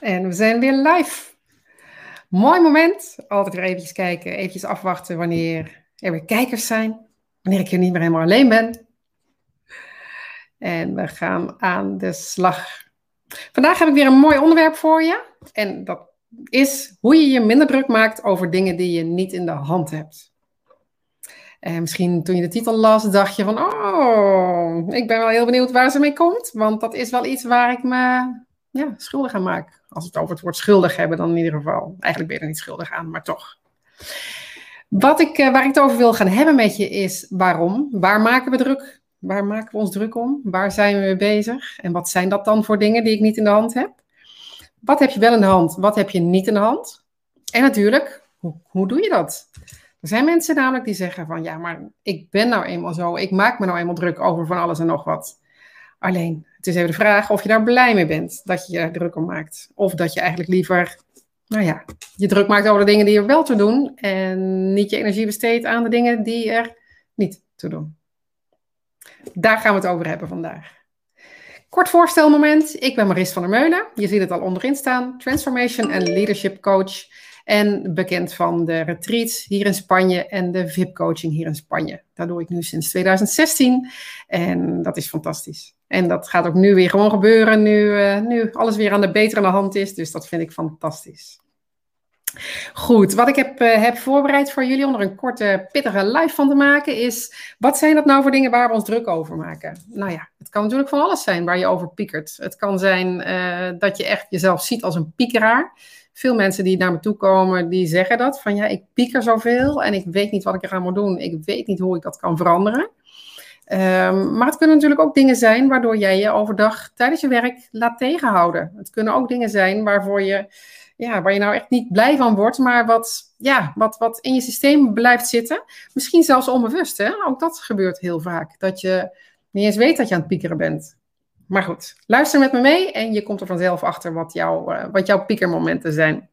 En we zijn weer live. Mooi moment. Altijd weer eventjes kijken, eventjes afwachten wanneer er weer kijkers zijn. Wanneer ik hier niet meer helemaal alleen ben. En we gaan aan de slag. Vandaag heb ik weer een mooi onderwerp voor je. En dat is hoe je je minder druk maakt over dingen die je niet in de hand hebt. En misschien toen je de titel las, dacht je van, oh, ik ben wel heel benieuwd waar ze mee komt. Want dat is wel iets waar ik me ja, schuldig aan maak. Als we het over het woord schuldig hebben, dan in ieder geval. Eigenlijk ben je er niet schuldig aan, maar toch. Wat ik, eh, waar ik het over wil gaan hebben met je is waarom. Waar maken we druk? Waar maken we ons druk om? Waar zijn we mee bezig? En wat zijn dat dan voor dingen die ik niet in de hand heb? Wat heb je wel in de hand? Wat heb je niet in de hand? En natuurlijk, hoe, hoe doe je dat? Er zijn mensen namelijk die zeggen van ja, maar ik ben nou eenmaal zo. Ik maak me nou eenmaal druk over van alles en nog wat. Alleen, het is even de vraag of je daar blij mee bent dat je je druk om maakt. Of dat je eigenlijk liever, nou ja, je druk maakt over de dingen die er wel te doen. En niet je energie besteedt aan de dingen die er niet te doen. Daar gaan we het over hebben vandaag. Kort voorstelmoment. Ik ben Maris van der Meulen. Je ziet het al onderin staan. Transformation en Leadership Coach. En bekend van de retreats hier in Spanje en de VIP-coaching hier in Spanje. Dat doe ik nu sinds 2016. En dat is fantastisch. En dat gaat ook nu weer gewoon gebeuren, nu, uh, nu alles weer aan de betere hand is. Dus dat vind ik fantastisch. Goed, wat ik heb, uh, heb voorbereid voor jullie om er een korte, pittige live van te maken is... wat zijn dat nou voor dingen waar we ons druk over maken? Nou ja, het kan natuurlijk van alles zijn waar je over piekert. Het kan zijn uh, dat je echt jezelf ziet als een piekeraar. Veel mensen die naar me toe komen, die zeggen dat. Van ja, ik pieker zoveel en ik weet niet wat ik eraan moet doen. Ik weet niet hoe ik dat kan veranderen. Um, maar het kunnen natuurlijk ook dingen zijn waardoor jij je overdag tijdens je werk laat tegenhouden. Het kunnen ook dingen zijn waarvoor je, ja, waar je nou echt niet blij van wordt, maar wat, ja, wat, wat in je systeem blijft zitten. Misschien zelfs onbewust. Hè? Ook dat gebeurt heel vaak. Dat je niet eens weet dat je aan het piekeren bent. Maar goed, luister met me mee en je komt er vanzelf achter wat, jou, uh, wat jouw piekermomenten zijn.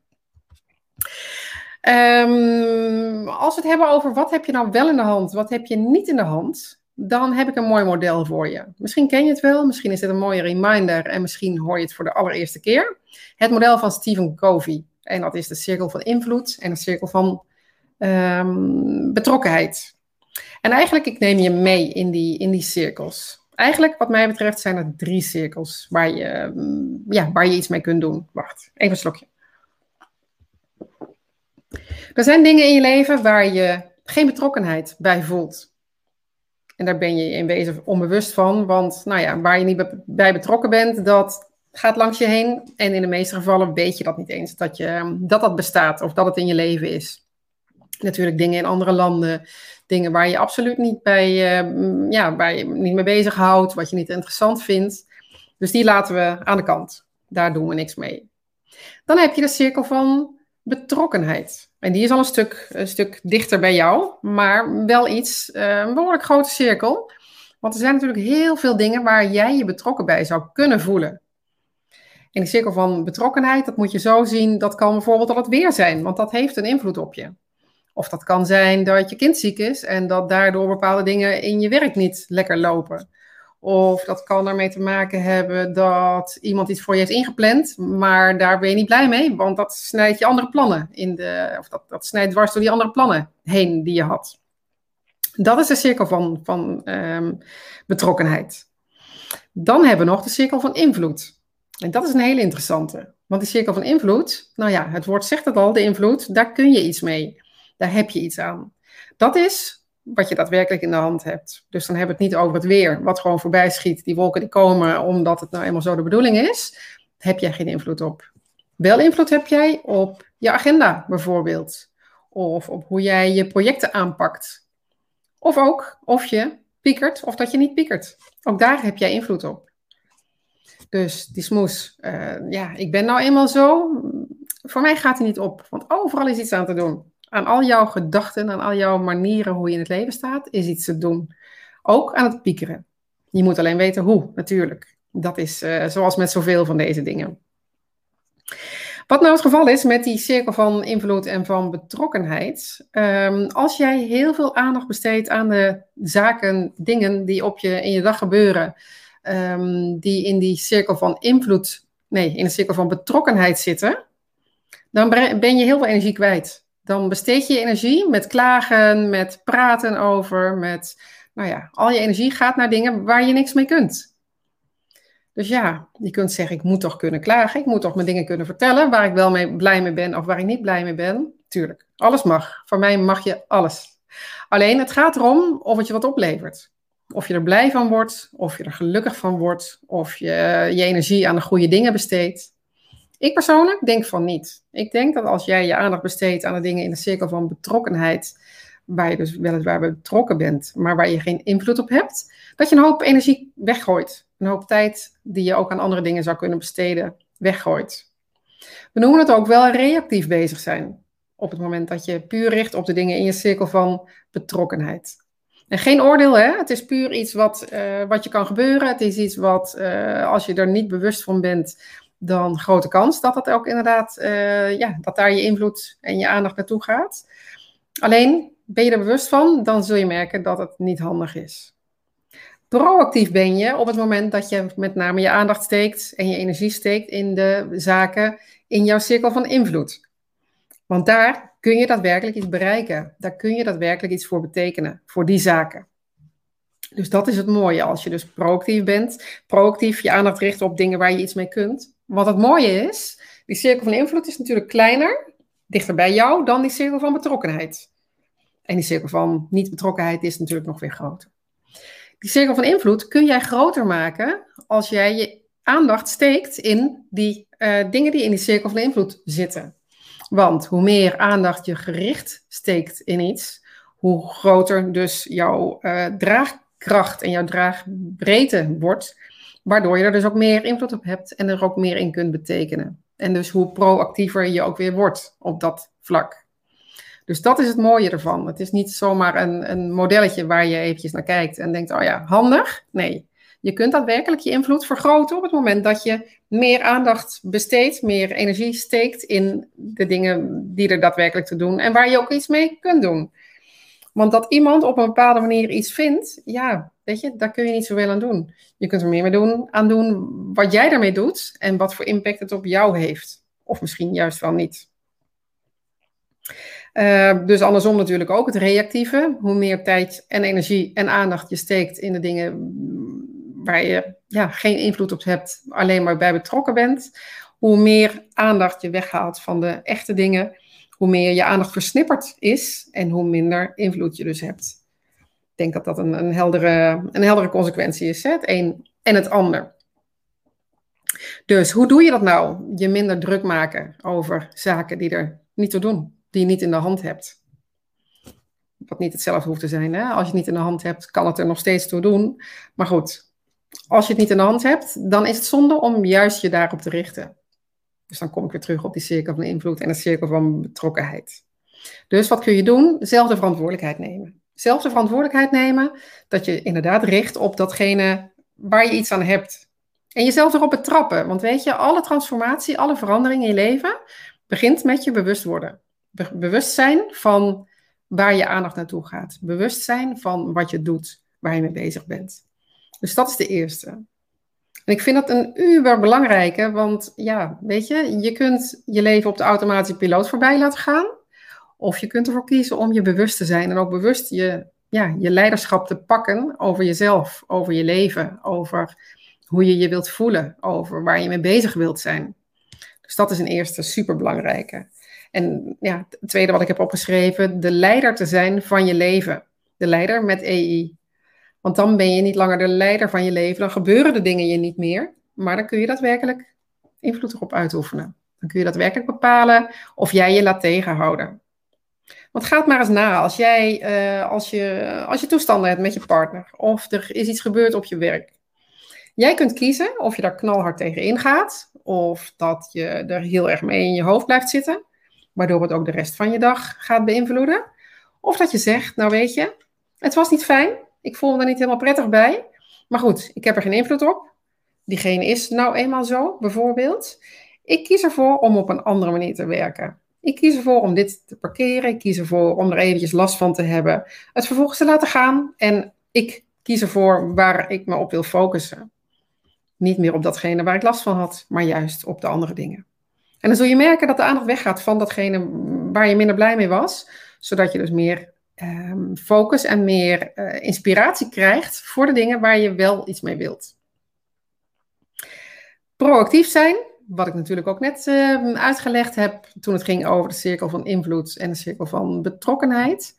Um, als we het hebben over wat heb je nou wel in de hand, wat heb je niet in de hand, dan heb ik een mooi model voor je. Misschien ken je het wel, misschien is het een mooie reminder en misschien hoor je het voor de allereerste keer. Het model van Stephen Covey. En dat is de cirkel van invloed en de cirkel van um, betrokkenheid. En eigenlijk, ik neem je mee in die, in die cirkels. Eigenlijk, wat mij betreft, zijn er drie cirkels waar je, ja, waar je iets mee kunt doen. Wacht, even een slokje. Er zijn dingen in je leven waar je geen betrokkenheid bij voelt. En daar ben je in wezen onbewust van, want nou ja, waar je niet bij betrokken bent, dat gaat langs je heen. En in de meeste gevallen weet je dat niet eens, dat je, dat, dat bestaat of dat het in je leven is. Natuurlijk dingen in andere landen, dingen waar je absoluut niet bij, uh, ja, waar je niet mee bezighoudt, wat je niet interessant vindt. Dus die laten we aan de kant. Daar doen we niks mee. Dan heb je de cirkel van betrokkenheid. En die is al een stuk, stuk dichter bij jou, maar wel iets, uh, een behoorlijk grote cirkel. Want er zijn natuurlijk heel veel dingen waar jij je betrokken bij zou kunnen voelen. En die cirkel van betrokkenheid, dat moet je zo zien, dat kan bijvoorbeeld al het weer zijn, want dat heeft een invloed op je. Of dat kan zijn dat je kind ziek is en dat daardoor bepaalde dingen in je werk niet lekker lopen. Of dat kan ermee te maken hebben dat iemand iets voor je heeft ingepland, maar daar ben je niet blij mee, want dat snijdt je andere plannen in de, of dat, dat snijdt dwars door die andere plannen heen die je had. Dat is de cirkel van, van um, betrokkenheid. Dan hebben we nog de cirkel van invloed. En dat is een hele interessante. Want die cirkel van invloed, nou ja, het woord zegt het al, de invloed, daar kun je iets mee. Daar heb je iets aan. Dat is wat je daadwerkelijk in de hand hebt. Dus dan hebben we het niet over het weer, wat gewoon voorbij schiet. Die wolken die komen omdat het nou eenmaal zo de bedoeling is. Heb jij geen invloed op. Wel invloed heb jij op je agenda bijvoorbeeld. Of op hoe jij je projecten aanpakt. Of ook of je piekert of dat je niet piekert. Ook daar heb jij invloed op. Dus die smoes, uh, ja, ik ben nou eenmaal zo. Voor mij gaat hij niet op, want overal is iets aan te doen aan al jouw gedachten, aan al jouw manieren hoe je in het leven staat, is iets te doen. Ook aan het piekeren. Je moet alleen weten hoe, natuurlijk. Dat is uh, zoals met zoveel van deze dingen. Wat nou het geval is met die cirkel van invloed en van betrokkenheid. Um, als jij heel veel aandacht besteedt aan de zaken, dingen die op je in je dag gebeuren, um, die in die cirkel van invloed nee, in een cirkel van betrokkenheid zitten, dan ben je heel veel energie kwijt. Dan besteed je energie met klagen, met praten over, met, nou ja, al je energie gaat naar dingen waar je niks mee kunt. Dus ja, je kunt zeggen, ik moet toch kunnen klagen, ik moet toch mijn dingen kunnen vertellen, waar ik wel mee blij mee ben of waar ik niet blij mee ben. Tuurlijk, alles mag. Voor mij mag je alles. Alleen het gaat erom of het je wat oplevert. Of je er blij van wordt, of je er gelukkig van wordt, of je je energie aan de goede dingen besteedt. Ik persoonlijk denk van niet. Ik denk dat als jij je aandacht besteedt aan de dingen in de cirkel van betrokkenheid, waar je dus weliswaar betrokken bent, maar waar je geen invloed op hebt, dat je een hoop energie weggooit. Een hoop tijd die je ook aan andere dingen zou kunnen besteden, weggooit. We noemen het ook wel reactief bezig zijn. Op het moment dat je puur richt op de dingen in je cirkel van betrokkenheid. En geen oordeel, hè? het is puur iets wat, uh, wat je kan gebeuren. Het is iets wat, uh, als je er niet bewust van bent, dan grote kans dat dat ook inderdaad, uh, ja, dat daar je invloed en je aandacht naartoe gaat. Alleen, ben je er bewust van, dan zul je merken dat het niet handig is. Proactief ben je op het moment dat je met name je aandacht steekt en je energie steekt in de zaken in jouw cirkel van invloed. Want daar kun je daadwerkelijk iets bereiken. Daar kun je daadwerkelijk iets voor betekenen, voor die zaken. Dus dat is het mooie als je dus proactief bent. Proactief je aandacht richt op dingen waar je iets mee kunt. Wat het mooie is, die cirkel van invloed is natuurlijk kleiner, dichter bij jou, dan die cirkel van betrokkenheid. En die cirkel van niet-betrokkenheid is natuurlijk nog weer groter. Die cirkel van invloed kun jij groter maken als jij je aandacht steekt in die uh, dingen die in die cirkel van invloed zitten. Want hoe meer aandacht je gericht steekt in iets, hoe groter dus jouw uh, draagkracht en jouw draagbreedte wordt, waardoor je er dus ook meer invloed op hebt en er ook meer in kunt betekenen. En dus hoe proactiever je ook weer wordt op dat vlak. Dus dat is het mooie ervan. Het is niet zomaar een, een modelletje waar je eventjes naar kijkt en denkt, oh ja, handig. Nee, je kunt daadwerkelijk je invloed vergroten op het moment dat je meer aandacht besteedt, meer energie steekt in de dingen die er daadwerkelijk te doen en waar je ook iets mee kunt doen. Want dat iemand op een bepaalde manier iets vindt, ja, weet je, daar kun je niet zoveel aan doen. Je kunt er meer mee doen, aan doen wat jij daarmee doet en wat voor impact het op jou heeft. Of misschien juist wel niet. Uh, dus andersom natuurlijk ook het reactieve. Hoe meer tijd en energie en aandacht je steekt in de dingen waar je ja, geen invloed op hebt, alleen maar bij betrokken bent, hoe meer aandacht je weghaalt van de echte dingen, hoe meer je aandacht versnipperd is en hoe minder invloed je dus hebt. Denk dat dat een, een, heldere, een heldere consequentie is, hè? het een en het ander. Dus hoe doe je dat nou? Je minder druk maken over zaken die er niet toe doen, die je niet in de hand hebt. Wat niet hetzelfde hoeft te zijn. Hè? Als je het niet in de hand hebt, kan het er nog steeds toe doen. Maar goed, als je het niet in de hand hebt, dan is het zonde om juist je daarop te richten. Dus dan kom ik weer terug op die cirkel van invloed en de cirkel van betrokkenheid. Dus wat kun je doen? Zelf de verantwoordelijkheid nemen. Zelf de verantwoordelijkheid nemen dat je inderdaad richt op datgene waar je iets aan hebt. En jezelf erop betrappen. Want weet je, alle transformatie, alle verandering in je leven begint met je bewust worden. bewustzijn van waar je aandacht naartoe gaat. Bewustzijn van wat je doet, waar je mee bezig bent. Dus dat is de eerste. En ik vind dat een uber belangrijke, want ja, weet je, je kunt je leven op de automatische piloot voorbij laten gaan. Of je kunt ervoor kiezen om je bewust te zijn en ook bewust je, ja, je leiderschap te pakken over jezelf, over je leven, over hoe je je wilt voelen, over waar je mee bezig wilt zijn. Dus dat is een eerste superbelangrijke. En ja, het tweede wat ik heb opgeschreven, de leider te zijn van je leven. De leider met EI. Want dan ben je niet langer de leider van je leven, dan gebeuren de dingen je niet meer. Maar dan kun je daadwerkelijk invloed erop uitoefenen. Dan kun je daadwerkelijk bepalen of jij je laat tegenhouden. Want ga het maar eens na. Als jij uh, als je, als je toestanden hebt met je partner, of er is iets gebeurd op je werk. Jij kunt kiezen of je daar knalhard tegen ingaat, of dat je er heel erg mee in je hoofd blijft zitten, waardoor het ook de rest van je dag gaat beïnvloeden. Of dat je zegt, nou weet je, het was niet fijn, ik voel me er niet helemaal prettig bij. Maar goed, ik heb er geen invloed op. Diegene is nou eenmaal zo, bijvoorbeeld. Ik kies ervoor om op een andere manier te werken. Ik kies ervoor om dit te parkeren. Ik kies ervoor om er eventjes last van te hebben. Het vervolgens te laten gaan. En ik kies ervoor waar ik me op wil focussen. Niet meer op datgene waar ik last van had, maar juist op de andere dingen. En dan zul je merken dat de aandacht weggaat van datgene waar je minder blij mee was, zodat je dus meer um, focus en meer uh, inspiratie krijgt voor de dingen waar je wel iets mee wilt. Proactief zijn, wat ik natuurlijk ook net uh, uitgelegd heb toen het ging over de cirkel van invloed en de cirkel van betrokkenheid.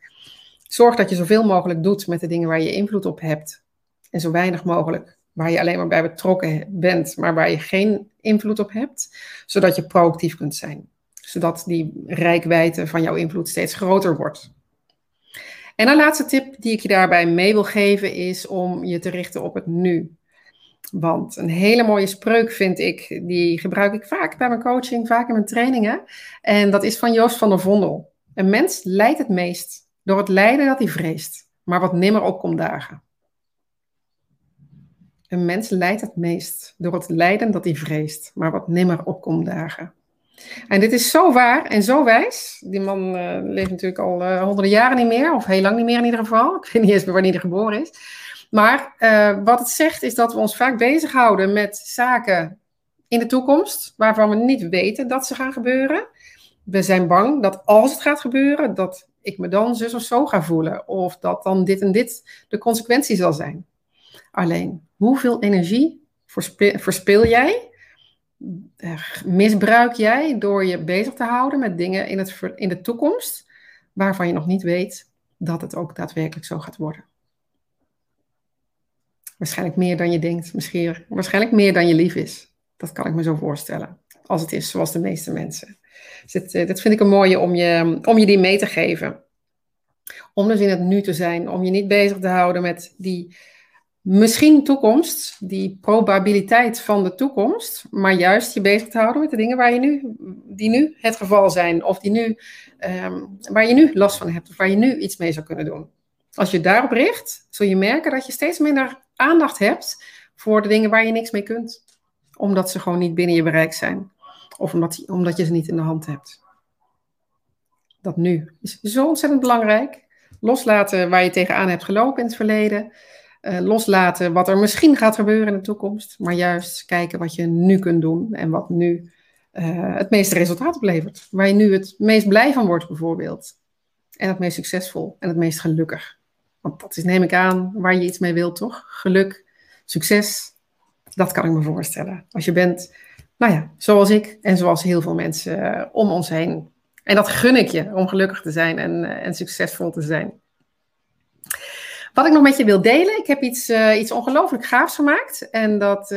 Zorg dat je zoveel mogelijk doet met de dingen waar je invloed op hebt en zo weinig mogelijk waar je alleen maar bij betrokken bent, maar waar je geen invloed op hebt, zodat je proactief kunt zijn. Zodat die rijkwijde van jouw invloed steeds groter wordt. En een laatste tip die ik je daarbij mee wil geven is om je te richten op het nu. Want een hele mooie spreuk vind ik, die gebruik ik vaak bij mijn coaching, vaak in mijn trainingen. En dat is van Joost van der Vondel. Een mens lijdt het meest door het lijden dat hij vreest, maar wat nimmer opkomt dagen. Een mens lijdt het meest door het lijden dat hij vreest, maar wat nimmer opkomt dagen. En dit is zo waar en zo wijs. Die man uh, leeft natuurlijk al uh, honderden jaren niet meer, of heel lang niet meer in ieder geval. Ik weet niet eens meer wanneer hij geboren is. Maar uh, wat het zegt is dat we ons vaak bezighouden met zaken in de toekomst, waarvan we niet weten dat ze gaan gebeuren. We zijn bang dat als het gaat gebeuren, dat ik me dan zus of zo ga voelen. Of dat dan dit en dit de consequentie zal zijn. Alleen, hoeveel energie verspil jij eh, misbruik jij door je bezig te houden met dingen in, het, in de toekomst waarvan je nog niet weet dat het ook daadwerkelijk zo gaat worden? Waarschijnlijk meer dan je denkt, misschien, waarschijnlijk meer dan je lief is. Dat kan ik me zo voorstellen. Als het is zoals de meeste mensen. Dus eh, dit vind ik een mooie om je, om je die mee te geven. Om dus in het nu te zijn. Om je niet bezig te houden met die misschien toekomst, die probabiliteit van de toekomst, maar juist je bezig te houden met de dingen waar je nu, die nu het geval zijn, of die nu, ehm, waar je nu last van hebt, of waar je nu iets mee zou kunnen doen. Als je daarop richt, zul je merken dat je steeds minder aandacht hebt voor de dingen waar je niks mee kunt, omdat ze gewoon niet binnen je bereik zijn, of omdat, omdat je ze niet in de hand hebt. Dat nu is zo ontzettend belangrijk. Loslaten waar je tegenaan hebt gelopen in het verleden uh, loslaten wat er misschien gaat gebeuren in de toekomst, maar juist kijken wat je nu kunt doen en wat nu uh, het meeste resultaat oplevert. Waar je nu het meest blij van wordt, bijvoorbeeld. En het meest succesvol en het meest gelukkig. Want dat is, neem ik aan, waar je iets mee wilt, toch? Geluk, succes, dat kan ik me voorstellen. Als je bent, nou ja, zoals ik en zoals heel veel mensen uh, om ons heen. En dat gun ik je, om gelukkig te zijn en, en succesvol te zijn. Wat ik nog met je wil delen, ik heb iets, uh, iets ongelooflijk gaafs gemaakt. En dat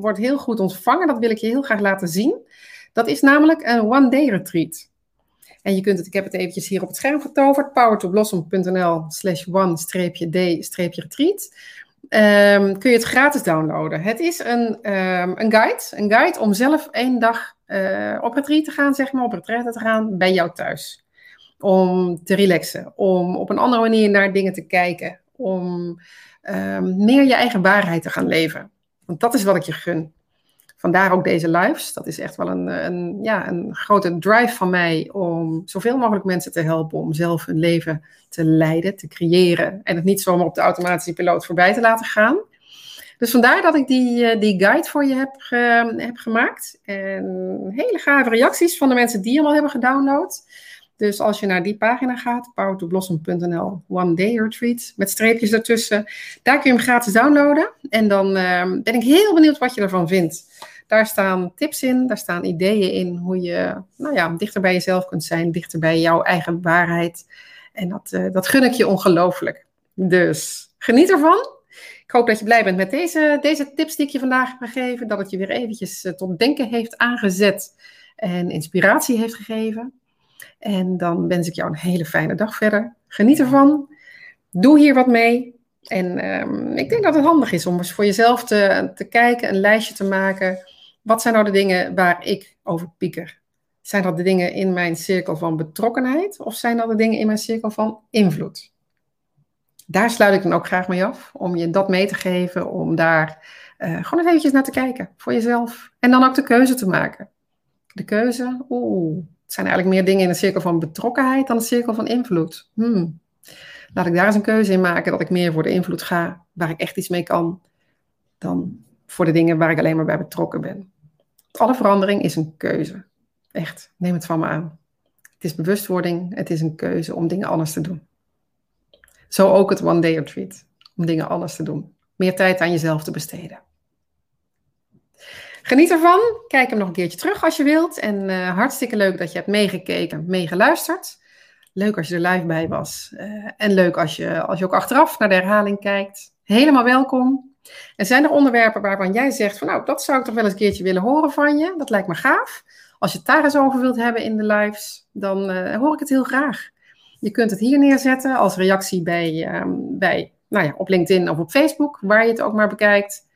wordt heel goed ontvangen. Dat wil ik je heel graag laten zien. Dat is namelijk een one-day retreat. En je kunt het, ik heb het eventjes hier op het scherm vertoverd. powertoblossom.nl slash one-d-retreat. Um, kun je het gratis downloaden. Het is een, um, een guide. Een guide om zelf één dag uh, op retreat te gaan, zeg maar, op retreat te gaan bij jou thuis om te relaxen, om op een andere manier naar dingen te kijken, om um, meer je eigen waarheid te gaan leven. Want dat is wat ik je gun. Vandaar ook deze lives. Dat is echt wel een, een, ja, een grote drive van mij om zoveel mogelijk mensen te helpen om zelf hun leven te leiden, te creëren en het niet zomaar op de automatische piloot voorbij te laten gaan. Dus vandaar dat ik die, eh, die guide voor je heb, heb gemaakt. En hele gave reacties van de mensen die hem al hebben gedownload. Dus als je naar die pagina gaat, powertoblossom.nl One Day Retreat, met streepjes ertussen, daar kun je hem gratis downloaden. En dan ehm, ben ik heel benieuwd wat je ervan vindt. Daar staan tips in, daar staan ideeën in hoe je nou ja, dichter bij jezelf kunt zijn, dichter bij jouw eigen waarheid. En dat, uh, dat gun ik je ongelooflijk. Dus geniet ervan. Ik hoop dat je blij bent met deze, deze tips die ik je vandaag heb gegeven. Dat het je weer eventjes uh, tot denken heeft aangezet en inspiratie heeft gegeven. En dan wens ik jou een hele fijne dag verder. Geniet ervan. Doe hier wat mee. En um, ik denk dat het handig is om eens voor jezelf te, te kijken, een lijstje te maken. Wat zijn nou de dingen waar ik over pieker? Zijn dat de dingen in mijn cirkel van betrokkenheid of zijn dat de dingen in mijn cirkel van invloed? Daar sluit ik dan ook graag mee af, om je dat mee te geven, om daar uh, gewoon eens eventjes naar te kijken voor jezelf. En dan ook de keuze te maken. De keuze, oeh, het zijn eigenlijk meer dingen in een cirkel van betrokkenheid dan een cirkel van invloed. Hmm. Laat ik daar eens een keuze in maken dat ik meer voor de invloed ga, waar ik echt iets mee kan, dan voor de dingen waar ik alleen maar bij betrokken ben. Alle verandering is een keuze. Echt, neem het van me aan. Het is bewustwording, het is een keuze om dingen anders te doen. Zo ook het One Day Retreat, om dingen anders te doen. Meer tijd aan jezelf te besteden. Geniet ervan. Kijk hem nog een keertje terug als je wilt. En uh, hartstikke leuk dat je hebt meegekeken, meegeluisterd. Leuk als je er live bij was. Uh, en leuk als je, als je ook achteraf naar de herhaling kijkt. Helemaal welkom. En zijn er onderwerpen waarvan jij zegt van nou, dat zou ik toch wel eens een keertje willen horen van je? Dat lijkt me gaaf. Als je het daar eens over wilt hebben in de lives, dan uh, hoor ik het heel graag. Je kunt het hier neerzetten als reactie bij, um, bij, nou ja, op LinkedIn of op Facebook, waar je het ook maar bekijkt.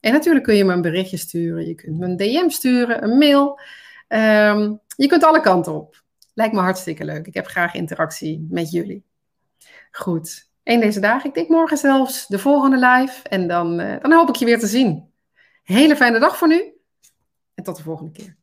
En natuurlijk kun je me een berichtje sturen. Je kunt me een DM sturen, een mail. Um, je kunt alle kanten op. Lijkt me hartstikke leuk. Ik heb graag interactie met jullie. Goed. Een deze dagen. Ik denk morgen zelfs de volgende live. En dan, uh, dan hoop ik je weer te zien. Hele fijne dag voor nu. En tot de volgende keer.